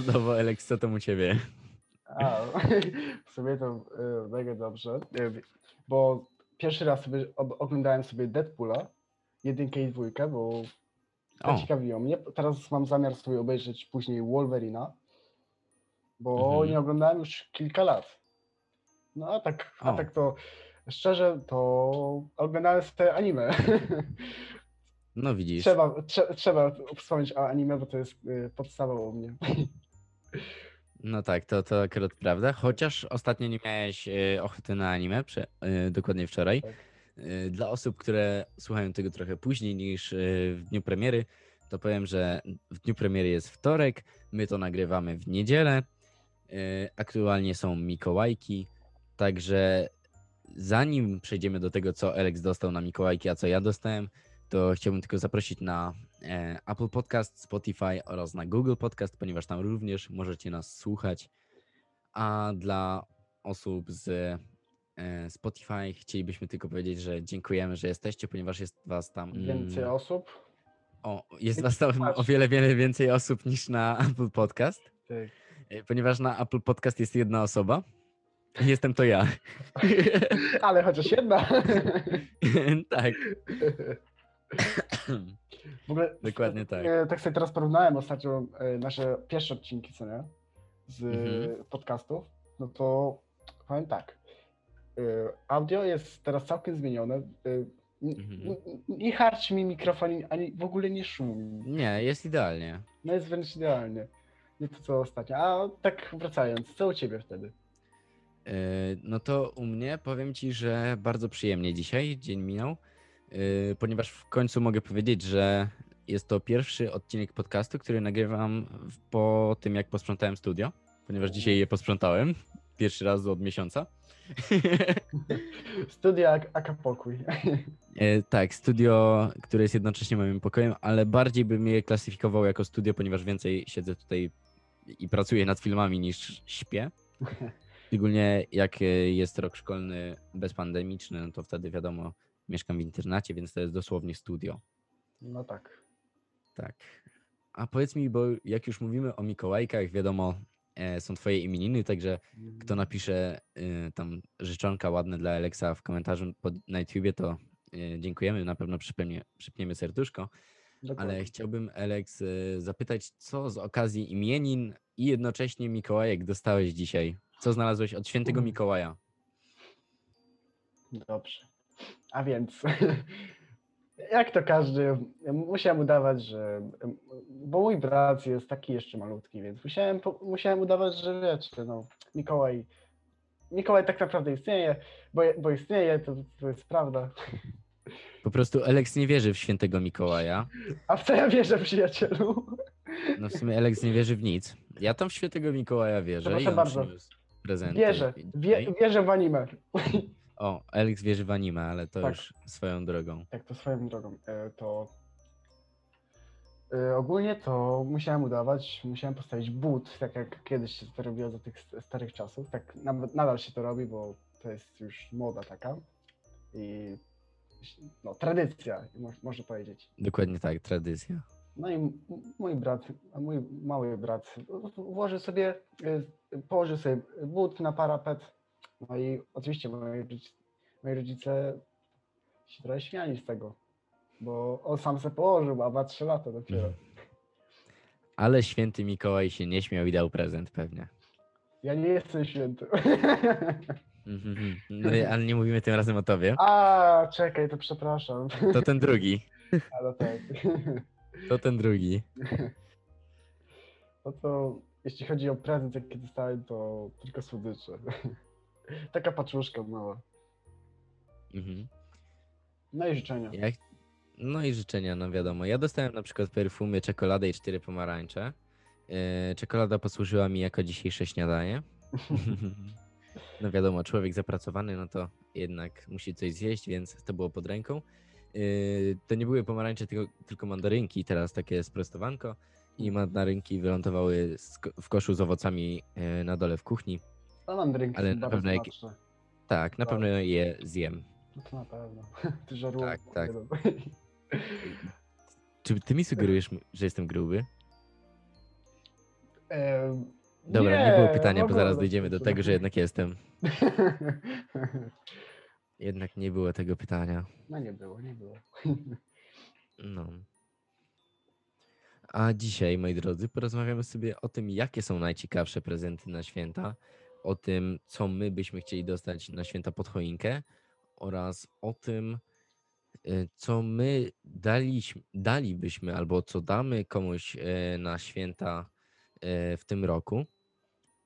Standardowo, Alex, co tam u ciebie? A, w sumie to y, mega dobrze, y, bo pierwszy raz sobie ob- oglądałem sobie Deadpoola, jedynkę i dwójkę, bo O. zaciekawiło mnie. Teraz mam zamiar sobie obejrzeć później Wolverina, bo Mhm. nie oglądałem już kilka lat. No a tak, a O. tak to szczerze, to oglądałem te anime. No widzisz. trzeba, trze, trzeba wspomnieć o anime, bo to jest y, podstawa u mnie. No tak, to, to akurat prawda. Chociaż ostatnio nie miałeś e, ochoty na anime, prze, e, dokładnie wczoraj. Tak. E, Dla osób, które słuchają tego trochę później niż w dniu premiery, to powiem, że w dniu premiery jest wtorek, my to nagrywamy w niedzielę. Aktualnie są Mikołajki, także zanim przejdziemy do tego, co Alex dostał na Mikołajki, a co ja dostałem, to chciałbym tylko zaprosić na Apple Podcast, Spotify oraz na Google Podcast, ponieważ tam również możecie nas słuchać. A dla osób z e, Spotify chcielibyśmy tylko powiedzieć, że dziękujemy, że jesteście, ponieważ jest was tam. mm, Więcej osób. O, jest was tam o wiele, wiele więcej osób niż na Apple Podcast, Tak. e, ponieważ na Apple Podcast jest jedna osoba. Jestem to ja. Ale chociaż jedna. tak. W ogóle Dokładnie tak. e, tak sobie teraz porównałem ostatnio e, nasze pierwsze odcinki, co nie? Z Mhm. podcastów. No to powiem tak. e, Audio jest teraz całkiem zmienione. Mhm. Nie harczy mi mikrofon, ani w ogóle nie szumi. Nie, jest idealnie. No jest wręcz idealnie. Nie to co ostatnio. A tak wracając, co u ciebie wtedy? No to u mnie powiem ci, że bardzo przyjemnie dzisiaj dzień minął, ponieważ w końcu mogę powiedzieć, że jest to pierwszy odcinek podcastu, który nagrywam po tym, jak posprzątałem studio, ponieważ dzisiaj je posprzątałem. Pierwszy raz od miesiąca. Studia ak- Akapokój. Yy, Tak, studio, które jest jednocześnie moim pokojem, ale bardziej bym je klasyfikował jako studio, ponieważ więcej siedzę tutaj i pracuję nad filmami niż śpię. Szczególnie jak e, jest rok szkolny bezpandemiczny, no to wtedy wiadomo, mieszkam w internacie, więc to jest dosłownie studio. No tak. Tak. A powiedz mi, bo jak już mówimy o Mikołajkach, wiadomo, e, są twoje imieniny, także kto napisze e, tam życzonka ładne dla Alexa w komentarzu pod, na YouTubie, to e, dziękujemy, na pewno przypniemy, przypniemy serduszko. Dokładnie. Ale chciałbym, Alex, e, zapytać, co z okazji imienin i jednocześnie Mikołajek dostałeś dzisiaj? Co znalazłeś od świętego. Mikołaja? Dobrze. A więc, jak to każdy, musiałem udawać, że. Bo mój brat jest taki jeszcze malutki, więc musiałem, musiałem udawać, że wiecie, no, Mikołaj. Mikołaj tak naprawdę istnieje, bo, bo istnieje, to, to jest prawda. Po prostu Alex nie wierzy w świętego Mikołaja. A w co ja wierzę, przyjacielu? No w sumie Alex nie wierzy w nic. Ja tam w świętego Mikołaja wierzę. proszę i bardzo. prezenty. Wierzę. Wie, tutaj. wierzę w anime. O, Alex wierzy w anime, ale to Tak. już swoją drogą. Tak, to swoją drogą. E, To e, ogólnie to musiałem udawać, musiałem postawić but, tak jak kiedyś się to robiło za tych st- starych czasów. Tak nawet nadal się to robi, bo to jest już moda taka i no, tradycja, mo- można powiedzieć. Dokładnie tak, tradycja. No i mój brat, mój mały brat włożył sobie, e, położył sobie but na parapet. No i oczywiście moi, moi rodzice się trochę śmiali z tego, bo on sam se położył, a ma 3 lata dopiero. Mhm. Ale święty Mikołaj się nie śmiał i dał prezent pewnie. Ja nie jestem święty. Mhm. No, i- ale nie mówimy tym razem o tobie. A, czekaj, to przepraszam. To ten drugi. Ale tak. To ten drugi. No to jeśli chodzi o prezent, jaki dostałem, to tylko słodycze. Taka paczuszka mała. Mhm. No i życzenia. No i życzenia, no wiadomo. Ja dostałem na przykład perfumy, czekoladę i cztery pomarańcze. Yy, czekolada posłużyła mi jako dzisiejsze śniadanie. no wiadomo, człowiek zapracowany, no to jednak musi coś zjeść, więc to było pod ręką. Yy, to nie były pomarańcze, tylko, tylko mandarynki, teraz takie sprostowanko. I mandarynki wylądowały w koszu z owocami yy, na dole w kuchni. A mandarynki Ale na pewno jak-. Tak, na Tak. pewno je zjem. No to na pewno. Ty żarło. Tak, tak. Czy ty mi sugerujesz, że jestem gruby? Em, Dobra, nie, było pytania, w bo zaraz dojdziemy do tego, że jednak jestem. Jednak nie było tego pytania. No nie było, nie było. No. A dzisiaj, moi drodzy, porozmawiamy sobie o tym, jakie są najciekawsze prezenty na święta, o tym, co my byśmy chcieli dostać na święta pod choinkę oraz o tym, y, co my daliśmy, dalibyśmy albo co damy komuś e, na święta e, w tym roku.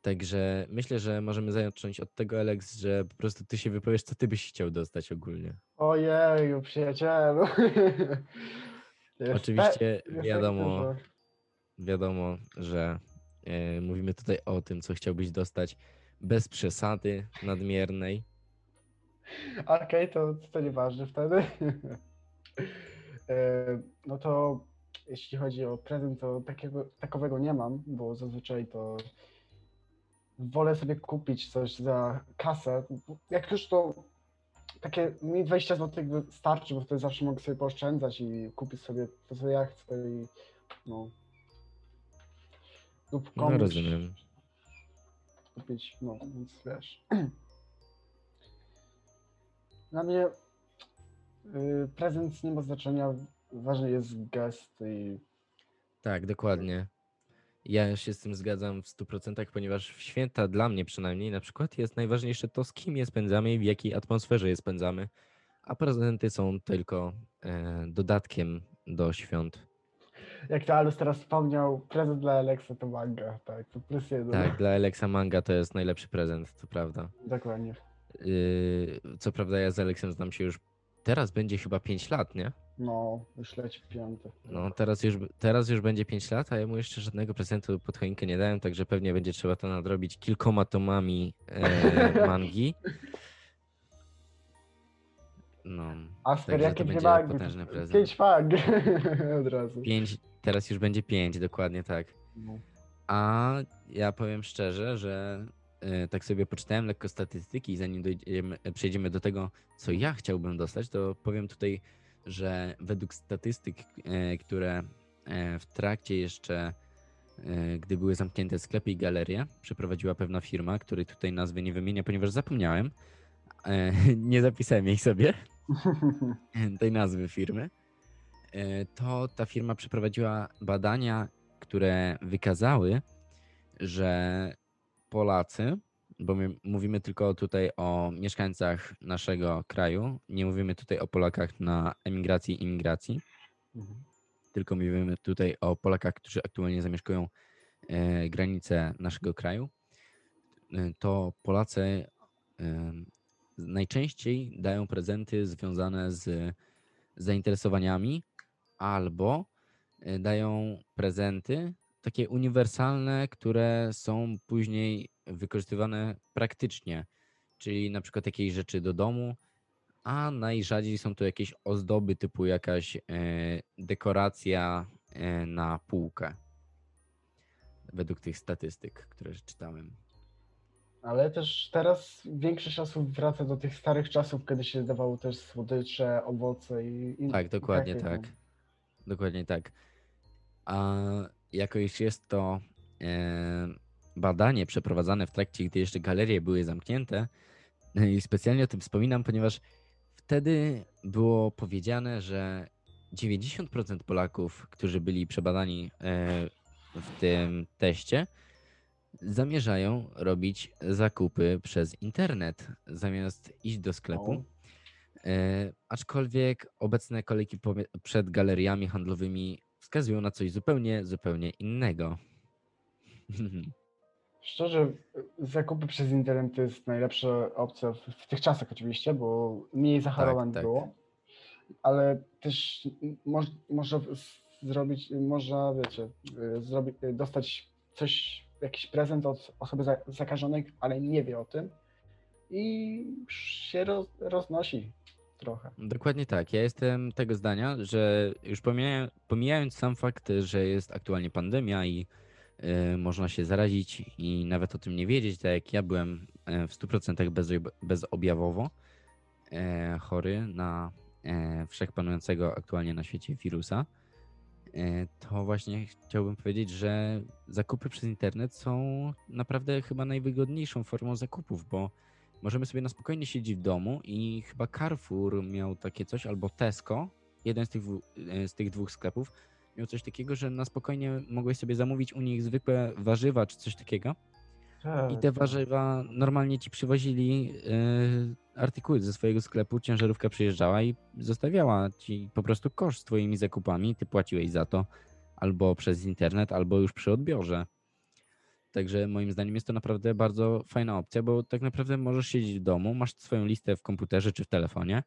Także myślę, że możemy zacząć od tego, Alex, że po prostu ty się wypowiesz, co ty byś chciał dostać ogólnie. Ojeju, przyjacielu. Oczywiście wiadomo, wiadomo, że e, mówimy tutaj o tym, co chciałbyś dostać bez przesady nadmiernej. Okej, to, to nieważne wtedy. E, no to jeśli chodzi o prezent, to takiego, takowego nie mam, bo zazwyczaj to wolę sobie kupić coś za kasę. Jak już to takie mi 20 zł starczy, bo wtedy zawsze mogę sobie pooszczędzać i kupić sobie to, co ja chcę i no. Lub No komuś rozumiem. Kupić, no więc wiesz. Dla mnie y, prezent nie ma znaczenia, ważny jest gest i Tak, dokładnie. Ja się z tym zgadzam w 100%, ponieważ w święta dla mnie przynajmniej na przykład jest najważniejsze to, z kim je spędzamy i w jakiej atmosferze je spędzamy, a prezenty są tylko e, dodatkiem do świąt. Jak to Alus teraz wspomniał, prezent dla Alexa to manga, tak, to plus jeden. Tak, dla Alexa Manga to jest najlepszy prezent, to prawda. Dokładnie. Yy, co prawda ja z Aleksem znam się już, teraz będzie chyba 5 lat, nie? No, już leci piąty. No teraz już, teraz już będzie 5 lat, a ja mu jeszcze żadnego prezentu pod choinkę nie dałem, także pewnie będzie trzeba to nadrobić kilkoma tomami e, mangi. No, to jakie dwie mangi? Pięć mang od razu. 5, teraz już będzie 5, dokładnie tak. No. A ja powiem szczerze, że e, tak sobie poczytałem lekko statystyki i zanim dojdziemy, przejdziemy do tego, co ja chciałbym dostać, to powiem tutaj, że według statystyk, e, które e, w trakcie jeszcze, gdy były zamknięte sklepy i galerie, przeprowadziła pewna firma, której tutaj nazwy nie wymienię, ponieważ zapomniałem, nie zapisałem jej sobie, tej nazwy firmy, to ta firma przeprowadziła badania, które wykazały, że Polacy, bo my mówimy tylko tutaj o mieszkańcach naszego kraju, nie mówimy tutaj o Polakach na emigracji i imigracji, Mhm. tylko mówimy tutaj o Polakach, którzy aktualnie zamieszkują e, granice naszego kraju, e, to Polacy e, najczęściej dają prezenty związane z zainteresowaniami albo e, dają prezenty takie uniwersalne, które są później wykorzystywane praktycznie, czyli na przykład jakieś rzeczy do domu, a najrzadziej są to jakieś ozdoby typu jakaś e, dekoracja e, na półkę. Według tych statystyk, które czytałem. Ale też teraz większość osób wraca do tych starych czasów, kiedy się dawało też słodycze, owoce i... i Tak, dokładnie takie, no. tak. Dokładnie tak. A jako iż jest to e, badanie przeprowadzane w trakcie, gdy jeszcze galerie były zamknięte, e, i specjalnie o tym wspominam, ponieważ wtedy było powiedziane, że 90% Polaków, którzy byli przebadani e, w tym teście, zamierzają robić zakupy przez internet zamiast iść do sklepu. E, aczkolwiek obecne kolejki przed galeriami handlowymi wskazują na coś zupełnie, zupełnie innego. Szczerze, zakupy przez internet to jest najlepsza opcja w, tych czasach oczywiście, bo mniej zachorowań tak. było, ale też moż, można zrobić, można, wiecie, zrobić, y, dostać coś, jakiś prezent od osoby za, zakażonej, ale nie wie o tym i się roz, roznosi trochę. Dokładnie tak. Ja jestem tego zdania, że już pomija- pomijając sam fakt, że jest aktualnie pandemia i e, można się zarazić i nawet o tym nie wiedzieć, tak jak ja byłem e, w 100% bezob- bezobjawowo e, chory na e, wszechpanującego aktualnie na świecie wirusa. to właśnie chciałbym powiedzieć, że zakupy przez internet są naprawdę chyba najwygodniejszą formą zakupów, bo możemy sobie na spokojnie siedzieć w domu i chyba Carrefour miał takie coś, albo Tesco, jeden z tych, e, z tych dwóch sklepów, miał coś takiego, że na spokojnie mogłeś sobie zamówić u nich zwykłe warzywa czy coś takiego. I te warzywa normalnie ci przywozili e, artykuły ze swojego sklepu, ciężarówka przyjeżdżała i zostawiała ci po prostu kosz z twoimi zakupami, ty płaciłeś za to albo przez internet, albo już przy odbiorze. Także moim zdaniem jest to naprawdę bardzo fajna opcja, bo tak naprawdę możesz siedzieć w domu, masz swoją listę w komputerze czy w telefonie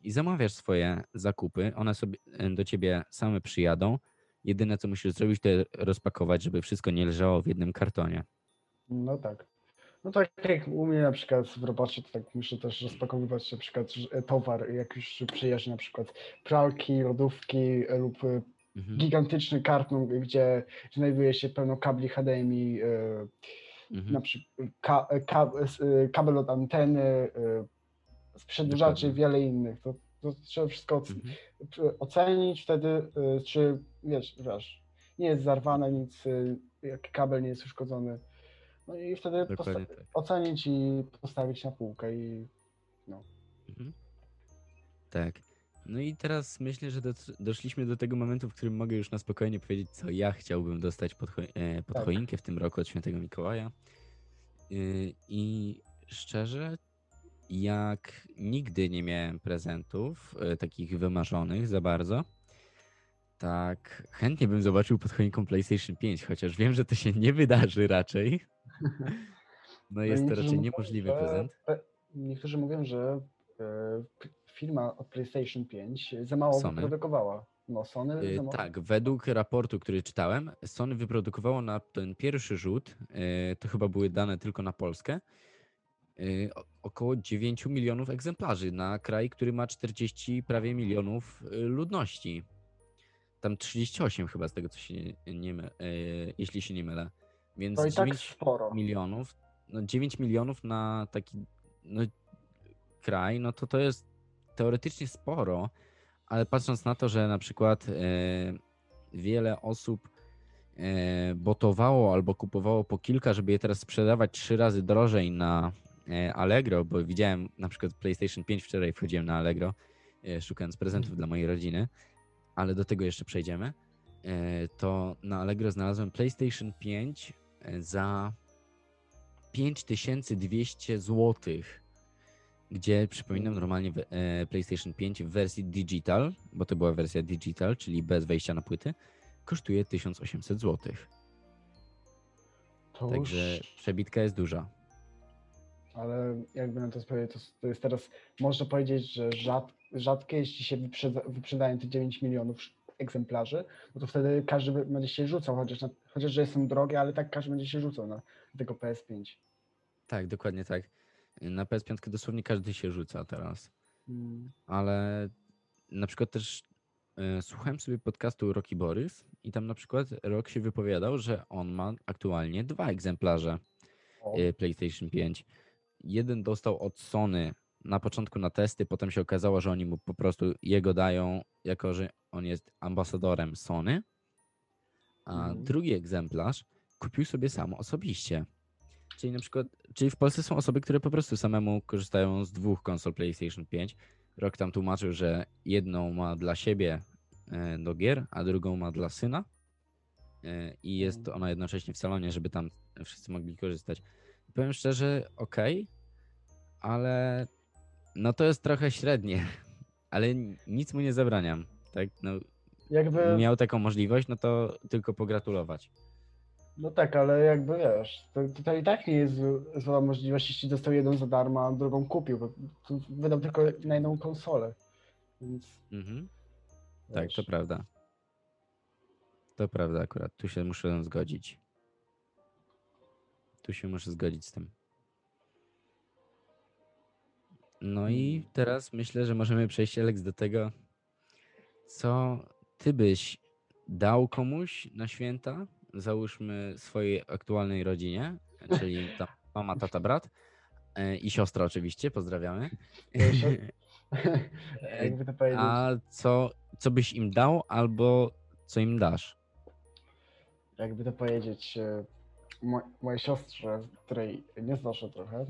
i zamawiasz swoje zakupy, one sobie e, do ciebie same przyjadą. Jedyne co musisz zrobić to rozpakować, żeby wszystko nie leżało w jednym kartonie. No tak. No tak jak u mnie na przykład w robocie, to tak muszę też rozpakowywać na przykład że- towar, jak już przyjeżdża na przykład pralki, lodówki e, lub e, Mhm. gigantyczny karton, gdzie znajduje się pełno kabli HDMI, e, Mhm. na przykład ka, e, ka, e, kabel od anteny, z przedłużaczy Dokładnie. wiele innych. To, to trzeba wszystko Mhm. ocenić wtedy, e, czy wiesz, wiesz, nie jest zarwane nic, e, jak kabel nie jest uszkodzony. No i wtedy posta- tak. ocenić i postawić na półkę i Mhm. Tak. No i teraz myślę, że doc- doszliśmy do tego momentu, w którym mogę już na spokojnie powiedzieć, co ja chciałbym dostać pod, e, pod Tak. choinkę w tym roku od świętego Mikołaja. Y, I szczerze, jak nigdy nie miałem prezentów e, takich wymarzonych za bardzo, tak chętnie bym zobaczył pod choinką PlayStation 5, chociaż wiem, że to się nie wydarzy raczej. No jest to raczej mówią, niemożliwy że- prezent. Niektórzy mówią, że e, firma od PlayStation 5 za mało Sony. wyprodukowała. No, Sony Y, za mało. Tak, według raportu, który czytałem, Sony wyprodukowało na ten pierwszy rzut, y, to chyba były dane tylko na Polskę, y, o- około 9 milionów egzemplarzy na kraj, który ma 40 prawie milionów ludności. Tam 38 chyba z tego, co się nie, nie my, y, jeśli się nie mylę. Więc To i tak 9 sporo. milionów, no 9 milionów na taki no, kraj, no to to jest teoretycznie sporo, ale patrząc na to, że na przykład e, wiele osób e, botowało albo kupowało po kilka, żeby je teraz sprzedawać trzy razy drożej na e, Allegro, bo widziałem na przykład PlayStation 5 wczoraj wchodziłem na Allegro, szukając prezentów dla mojej rodziny, ale do tego jeszcze przejdziemy. To na Allegro znalazłem PlayStation 5 e, za 5200 zł, gdzie przypominam normalnie e, PlayStation 5 w wersji digital, bo to była wersja digital, czyli bez wejścia na płyty, kosztuje 1800 zł. To Także już, przebitka jest duża. ale jakby na to powiedzieć, to, to jest teraz, można powiedzieć, że rzad, rzadkie, jeśli się wyprzedza, wyprzedają te 9 milionów egzemplarzy, no to wtedy każdy będzie się rzucał, chociaż, na, chociaż że są drogie, ale tak każdy będzie się rzucał na tego PS5. Tak, dokładnie tak. Na PS5 dosłownie każdy się rzuca teraz. Mm. ale na przykład też e, słuchałem sobie podcastu Rocky Borys i tam na przykład Rock się wypowiadał, że on ma aktualnie dwa egzemplarze e, PlayStation 5. Jeden dostał od Sony na początku na testy, potem się okazało, że oni mu po prostu jego dają, jako że on jest ambasadorem Sony, a Mhm. drugi egzemplarz kupił sobie sam osobiście. Czyli na przykład, czyli w Polsce są osoby, które po prostu samemu korzystają z dwóch konsol PlayStation 5. Rok tam tłumaczył, że jedną ma dla siebie e, do gier, a drugą ma dla syna. E, I jest Mhm. ona jednocześnie w salonie, żeby tam wszyscy mogli korzystać. Powiem szczerze, okej, ale no to jest trochę średnie, ale nic mu nie zabraniam. Tak, no, jakby, miał taką możliwość, no to tylko pogratulować. No tak, ale jakby wiesz, to, to, to i tak nie jest zł- zła możliwość, jeśli dostał jedną za darmo, a drugą kupił, bo tu wydał tylko na jedną konsolę. Więc Mhm. Tak, to prawda. To prawda akurat. Tu się muszę zgodzić. Tu się muszę zgodzić z tym. No i Mm. teraz myślę, że możemy przejść, Alex, do tego, co ty byś dał komuś na święta, załóżmy swojej aktualnej rodzinie, czyli tam mama, tata, brat e, i siostra oczywiście, pozdrawiamy. jakby to powiedzieć. A co, co byś im dał, albo co im dasz? jakby to powiedzieć, e, mo- mojej siostrze, której nie znoszę trochę.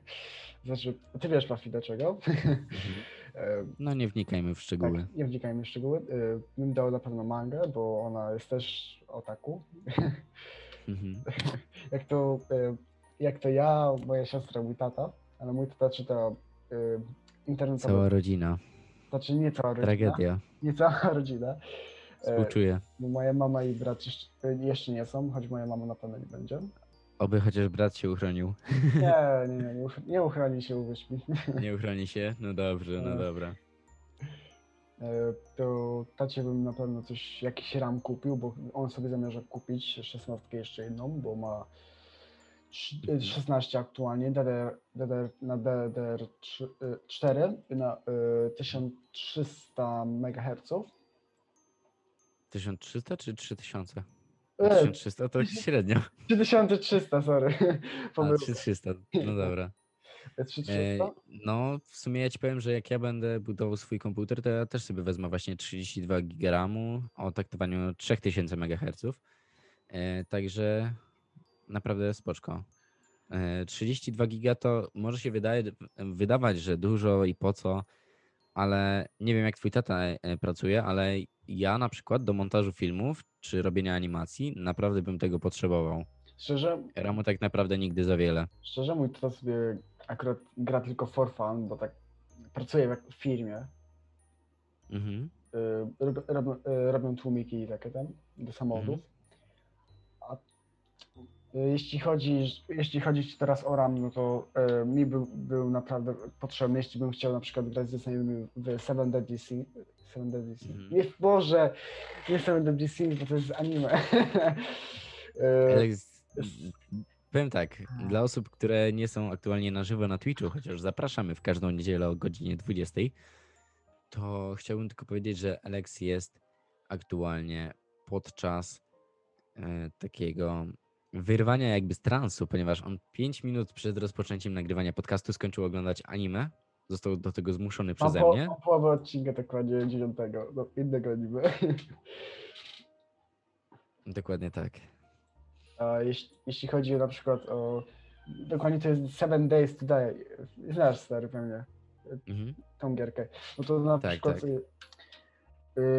znaczy, ty wiesz, Pafi, do czego? E, No nie wnikajmy w szczegóły. tak, nie wnikajmy w szczegóły. E, Bym dał na pewno mangę, bo ona jest też otaku. Mhm. jak to, e, jak to ja, moja siostra, mój tata, ale mój tata czyta e, internetowe, Cała rodzina. znaczy nie cała rodzina, Tragedia. nie cała rodzina. Współczuję. bo moja mama i brat jeszcze, jeszcze nie są, choć moja mama na pewno nie będzie. Oby chociaż brat się uchronił. Nie, nie, nie, uch- nie uchroni się, uwierz mi. Nie uchroni się? No dobrze, no E. dobra. E, To tacie bym na pewno coś, jakiś ram kupił, bo on sobie zamierza kupić szesnastkę jeszcze jedną, bo ma trz- e. 16 aktualnie, DDR, DDR, na DDR4 na e, 1300 MHz. 1300 czy 3000? E, 1300 to średnio. 3300, sorry. A, Pomyłka. 3300. No dobra. E, 3300? no, w sumie ja ci powiem, że jak ja będę budował swój komputer, to ja też sobie wezmę właśnie 32 GB o taktowaniu 3000 MHz. E, także naprawdę spoczko. E, 32 giga to może się wydaje, wydawać, że dużo i po co, ale nie wiem jak twój tata e, pracuje, ale ja na przykład do montażu filmów czy robienia animacji naprawdę bym tego potrzebował. Szczerze, RAMu tak naprawdę nigdy za wiele. szczerze mój tata sobie akurat gra tylko for fun, bo tak pracuje w firmie. Mhm. y, rob, rob, y, robią tłumiki i takie tam do samochodów. A y, jeśli chodzi, jeśli chodzi teraz o RAM, no to y, mi był, był naprawdę potrzebny, jeśli bym chciał na przykład grać ze znajomymi w Seven Deadly Sins. Seven Deadly Sins. Mhm. Nie, Boże, nie Seven Deadly Sins, bo to jest anime. Alex, powiem tak, dla osób, które nie są aktualnie na żywo na Twitchu, chociaż zapraszamy w każdą niedzielę o godzinie 20, to chciałbym tylko powiedzieć, że Alex jest aktualnie podczas e, takiego wyrwania jakby z transu, ponieważ on 5 minut przed rozpoczęciem nagrywania podcastu skończył oglądać anime. Został do tego zmuszony przeze po, mnie. połowę odcinka dokładnie dziewiątego, no, innego anime. Dokładnie tak. A jeśli, jeśli chodzi na przykład o. Dokładnie to jest Seven Days to Die. Znasz stary pewnie Mhm. tą gierkę. No to na Tak, przykład. tak. Y,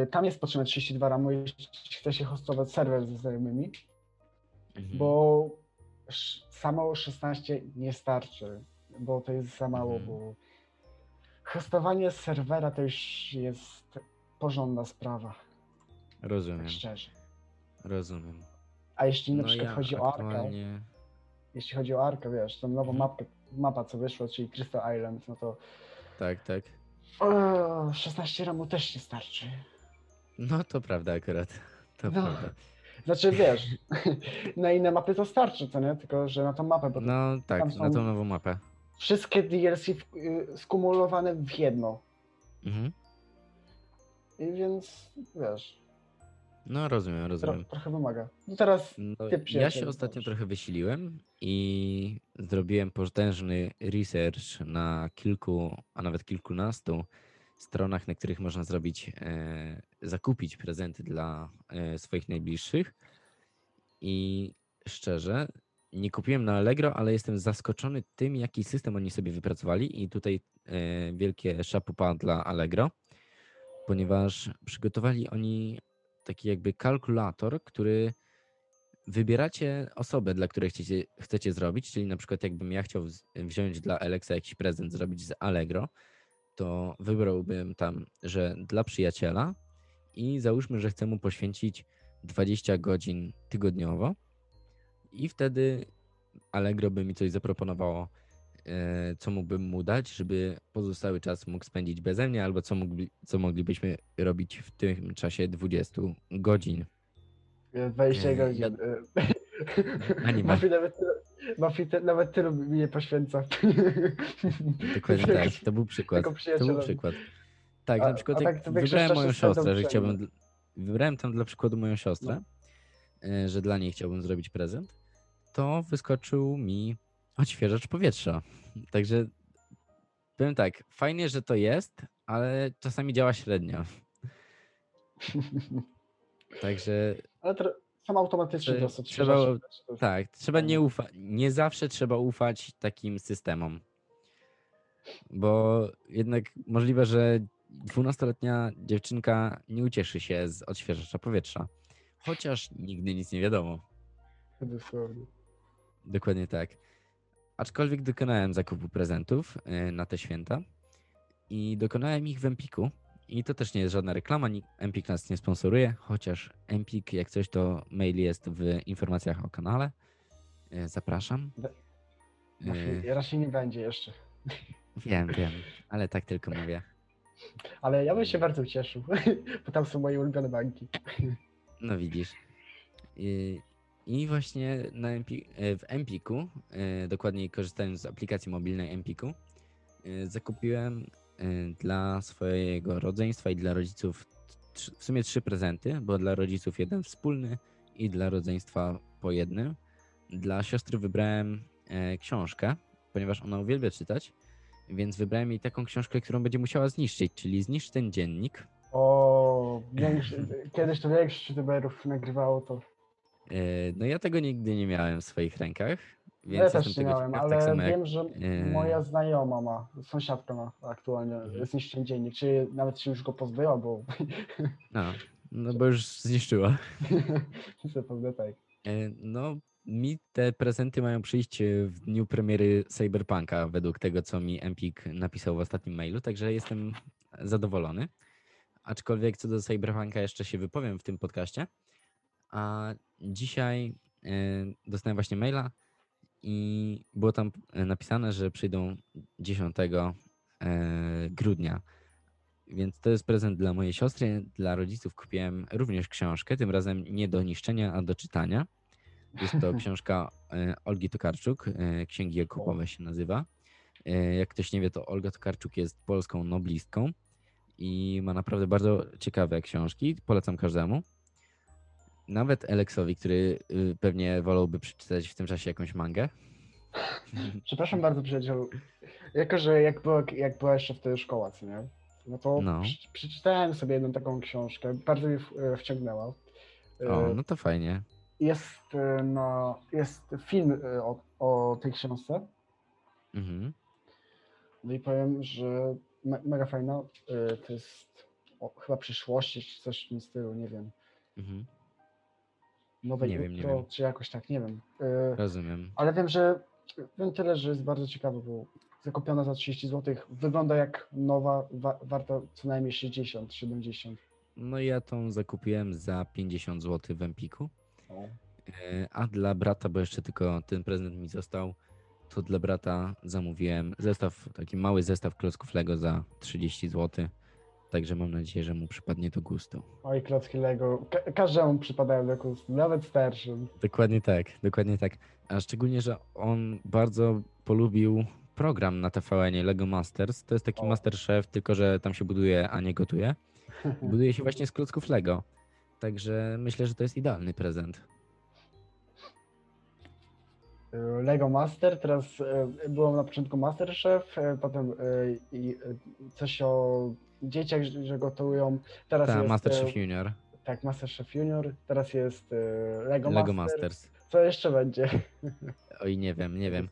y, tam jest potrzebne 32 ramu, jeśli chce się hostować serwer ze znajomymi, Mhm. bo samo 16 nie starczy, bo to jest za mało, Mhm. bo hostowanie serwera to już jest porządna sprawa, Rozumiem, tak szczerze. rozumiem. A jeśli na No przykład ja chodzi o Arkę, aktualnie... jeśli chodzi o Arkę, wiesz, tą nową Mhm. mapkę, mapa co wyszła, czyli Crystal Island, no to Tak, tak. o, 16 ramu też nie starczy. No to prawda akurat. To No. prawda. Znaczy wiesz, na inne mapy to starczy, co nie? Tylko, że na tą mapę, bo No tak, na tą nową mapę. wszystkie DLC y, skumulowane w jedno. Mhm. I więc, wiesz, No rozumiem, tro, rozumiem. trochę wymaga. No teraz No, ty ja się ostatnio trochę wysiliłem i zrobiłem potężny research na kilku, a nawet kilkunastu stronach, na których można zrobić, e, zakupić prezenty dla e, swoich najbliższych. I szczerze, nie kupiłem na Allegro, ale jestem zaskoczony tym, jaki system oni sobie wypracowali. I tutaj e, wielkie szapupa dla Allegro, ponieważ przygotowali oni taki jakby kalkulator, który wybieracie osobę, dla której chcecie, chcecie zrobić, czyli na przykład jakbym ja chciał wz- wziąć dla Alexa jakiś prezent zrobić z Allegro, to wybrałbym tam, że dla przyjaciela i załóżmy, że chcę mu poświęcić 20 godzin tygodniowo i wtedy Allegro by mi coś zaproponowało, e, co mógłbym mu dać, żeby pozostały czas mógł spędzić beze mnie, albo co, mógłby, co moglibyśmy robić w tym czasie 20 godzin. y, 20 e, godzin. ja-. Mafi nawet, tylu- Mafi te, nawet tylu mi nie poświęca. Dokładnie tak, to był przykład. To był przykład. Tak, A- na przykład a jak tak wybrałem moją siostrę, że chciałbym. Wybrałem tam dla przykładu moją No. siostrę, e, że dla niej chciałbym zrobić prezent, to wyskoczył mi odświeżacz powietrza. Także powiem tak, fajnie, że to jest, ale czasami działa średnio. Także Ale to są automatycznie Trze- dosyć. trzeba- to- tak, trzeba nie ufać. Nie zawsze trzeba ufać takim systemom. Bo jednak możliwe, że 12-letnia dziewczynka nie ucieszy się z odświeżacza powietrza. Chociaż nigdy nic nie wiadomo. Dosłownie. Dokładnie tak. Aczkolwiek dokonałem zakupu prezentów y, na te święta i dokonałem ich w Empiku. I to też nie jest żadna reklama, Empik nas nie sponsoruje, chociaż Empik, jak coś, to mail jest w informacjach o kanale. Y, Zapraszam. Y, Raczej nie będzie jeszcze. Wiem, wiem, ale tak tylko mówię. Ale ja bym się bardzo ucieszył, bo tam są moje ulubione banki. No widzisz. I, i właśnie na Empi, e, w Empiku, e, dokładniej korzystając z aplikacji mobilnej Empiku, e, zakupiłem e, dla swojego rodzeństwa i dla rodziców w sumie trzy prezenty, bo dla rodziców jeden wspólny i dla rodzeństwa po jednym. Dla siostry wybrałem e, książkę, ponieważ ona uwielbia czytać, więc wybrałem jej taką książkę, którą będzie musiała zniszczyć, czyli zniszcz ten dziennik. O, kiedyś to większość youtuberów nagrywało to. E, No ja tego nigdy nie miałem w swoich rękach, więc ja też nie miałem, ciekaw, ale tak samo jak... wiem, że e, moja znajoma ma, sąsiadka ma aktualnie Mhm. zniszczony dziennik, czy nawet się już go pozbyła, bo No, no bo już zniszczyła. zapewne tak. E, No, mi te prezenty mają przyjść e, w dniu premiery Cyberpunka, według tego, co mi Empik napisał w ostatnim mailu, także jestem zadowolony. Aczkolwiek co do Cyberpunka jeszcze się wypowiem w tym podcaście. A dzisiaj dostałem właśnie maila i było tam e, napisane, że przyjdą 10 e, grudnia. Więc to jest prezent dla mojej siostry. Dla rodziców kupiłem również książkę, tym razem nie do niszczenia, a do czytania. Jest to książka e, Olgi Tokarczuk, Księgi Jakubowe się nazywa. Jak ktoś nie wie, to Olga Tokarczuk jest polską noblistką i ma naprawdę bardzo ciekawe książki. Polecam każdemu. Nawet Aleksowi, który y, pewnie wolałby przeczytać w tym czasie jakąś mangę. Przepraszam bardzo, przyjacielu. Jako, że jak była, jak była jeszcze wtedy szkoła, co nie? No to No. prze- przeczytałem sobie jedną taką książkę, bardzo mnie e, wciągnęła. E, O, no to fajnie. Jest, e, na, jest film o, o tej książce. Mhm. No i powiem, że me, mega fajna. To jest o, chyba przyszłości, czy coś w tym stylu, nie wiem. Mhm. Nowe Nie wiem, nie jutro, wiem. czy jakoś tak, nie wiem. E, Rozumiem. Ale wiem, że wiem tyle, że jest bardzo ciekawe, bo zakupiona za 30 zł. Wygląda jak nowa, wa, warta co najmniej 60, 70. No ja tą zakupiłem za 50 zł w Empiku. O. E, A dla brata, bo jeszcze tylko ten prezent mi został, to dla brata zamówiłem zestaw, taki mały zestaw klocków Lego za 30 zł. Także mam nadzieję, że mu przypadnie do gustu. Oj, klocki Lego. Ka każdemu przypadają do gustu, nawet starszym. Dokładnie tak, dokładnie tak. A szczególnie, że on bardzo polubił program na TVN Lego Masters. To jest taki O. Masterchef, tylko że tam się buduje, a nie gotuje. Buduje się właśnie z klocków Lego. Także myślę, że to jest idealny prezent. Lego Master, teraz e, było na początku Masterchef, e, potem e, coś o dzieciach, że gotują. Teraz Ta jest Masterchef e, Junior, tak, Masterchef Junior, teraz jest e, Lego, Lego Master. Masters. Co jeszcze będzie? Oj, nie wiem, nie wiem.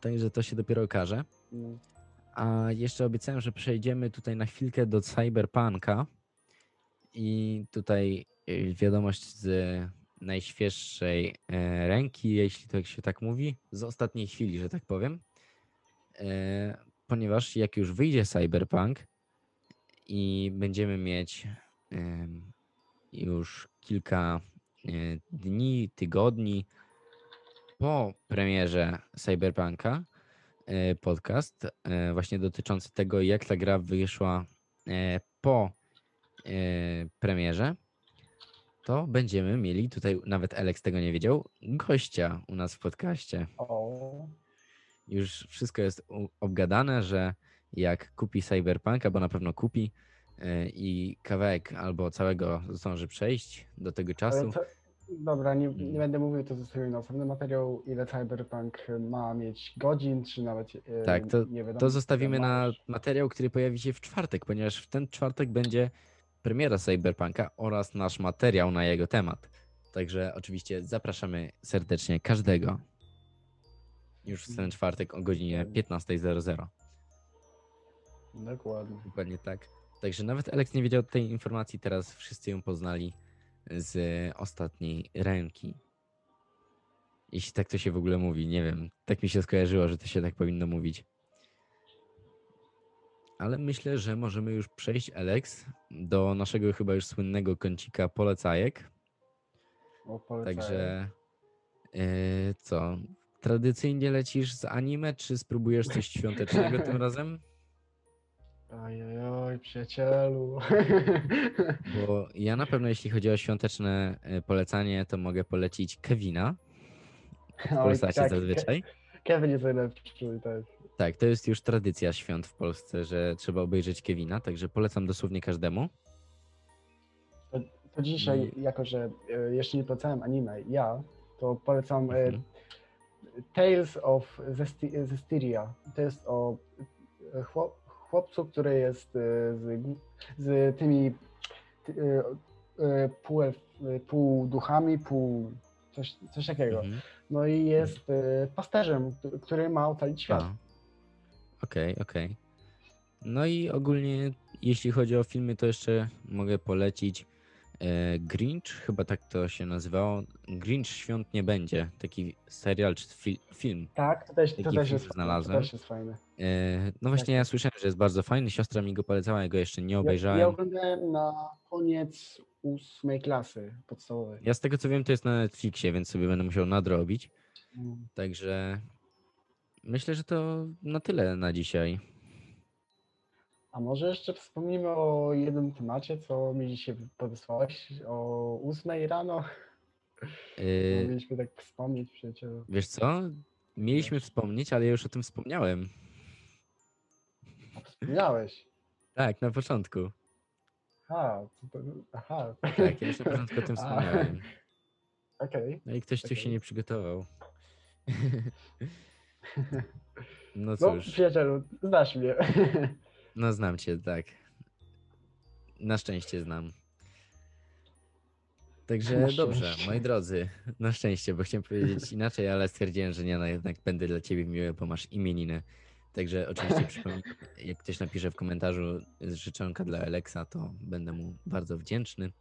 Także to się dopiero okaże. Mm. A jeszcze obiecałem, że przejdziemy tutaj na chwilkę do Cyberpunka. I tutaj y, wiadomość z najświeższej e, ręki, jeśli tak się tak mówi, z ostatniej chwili, że tak powiem. Ponieważ jak już wyjdzie Cyberpunk i będziemy mieć już kilka e, dni, tygodni po premierze Cyberpunka, e, podcast e, właśnie dotyczący tego, jak ta gra wyszła po premierze, to będziemy mieli, tutaj nawet Alex tego nie wiedział, gościa u nas w podcaście. Już wszystko jest obgadane, że jak kupi Cyberpunka, bo na pewno kupi e, i kawałek albo całego zdąży przejść do tego czasu. co, dobra, nie, Mm. nie będę mówił, to zostawię na osobny materiał, ile Cyberpunk ma mieć godzin, czy nawet e, Tak, to- nie wiadomo. To zostawimy na materiał, który pojawi się w czwartek, ponieważ w ten czwartek będzie premiera Cyberpunka oraz nasz materiał na jego temat. Także oczywiście zapraszamy serdecznie każdego już w ten czwartek o godzinie 15.00. Dokładnie. Dokładnie tak. Także nawet Alex nie wiedział tej informacji, teraz wszyscy ją poznali z ostatniej ręki. Jeśli tak to się w ogóle mówi, nie wiem. Tak mi się skojarzyło, że to się tak powinno mówić. Ale myślę, że możemy już przejść, Alex, do naszego chyba już słynnego kącika polecajek. O, polecaję. Także yy, co? Tradycyjnie lecisz z anime, czy spróbujesz coś świątecznego tym razem? Ojoj, przyjacielu. Bo ja na pewno, jeśli chodzi o świąteczne y, polecanie, to mogę polecić Kevina. W Polsacie tak, zazwyczaj. Ke- Kevin jest najlepszy, tak. Tak, to jest już tradycja świąt w Polsce, że trzeba obejrzeć Kevina, także polecam dosłownie każdemu. To, to dzisiaj, Mm. jako że e, jeszcze nie polecałem anime, ja, to polecam e, Mhm. Tales of Zesti- Zestiria. To jest o e, chłop, chłopcu, który jest e, z, z tymi ty, e, pół, pół duchami, pół coś, coś takiego. Mhm. No i jest pasterzem, który ma ocalić świat. Okej, okej. No i ogólnie, jeśli chodzi o filmy, to jeszcze mogę polecić Grinch, chyba tak to się nazywało. Grinch Świąt nie będzie. Taki serial czy fi film. Tak, to też, to też, jest, to znalazłem. też jest fajne. E, no właśnie, ja słyszałem, że jest bardzo fajny. Siostra mi go polecała, ja go jeszcze nie Ja, obejrzałem. ja oglądałem na koniec ósmej klasy podstawowej. Ja z tego co wiem, to jest na Netflixie, więc sobie będę musiał nadrobić. Mm. Także myślę, że to na tyle na dzisiaj. A może jeszcze wspomnimy o jednym temacie, co mi dzisiaj podesłałeś o ósmej rano. E, Mieliśmy tak wspomnieć przyjacielu. wiesz co? Mieliśmy wspomnieć, ale ja już o tym wspomniałem. A wspomniałeś. Tak, na początku. Aha, to, aha. Tak, ja już na początku o tym wspomniałem. Okej. No i ktoś tu się nie przygotował. No No, cóż, przyjacielu, znasz mnie. No znam cię, tak. Na szczęście znam. Także dobrze, moi drodzy, na szczęście, bo chciałem powiedzieć inaczej, ale stwierdziłem, że nie, no jednak będę dla ciebie miły, bo masz imieniny. Także oczywiście przypominam, jak ktoś napisze w komentarzu życzonka dla Alexa, to będę mu bardzo wdzięczny.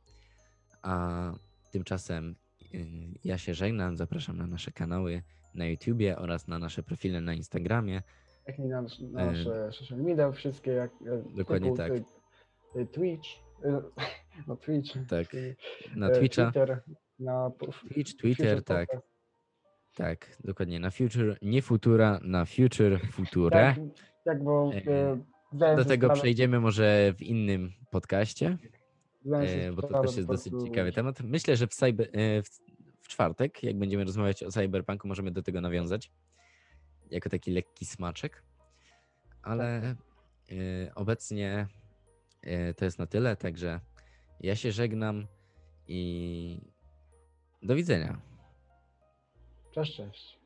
A tymczasem y, ja się żegnam, zapraszam na nasze kanały na YouTubie oraz na nasze profile na Instagramie. Jak mi na, na nasze social media wszystkie, jak e, Dokładnie typu, tak. y, Twitch, y, no Twitch, Tak, na e, Twitcha, Twitter, na Twitch, Twitter, tak, Podcast. tak, dokładnie, na Future, nie Futura, na Future, Future. Tak, tak, bo E, e, Do tego sprawę- przejdziemy może w innym podcaście, e, bo to też jest dosyć ciekawy temat. Myślę, że w, cyber, e, w, w czwartek, jak będziemy rozmawiać o cyberpunku, możemy do tego nawiązać jako taki lekki smaczek, ale e, obecnie e, to jest na tyle, także ja się żegnam i do widzenia. Cześć, cześć.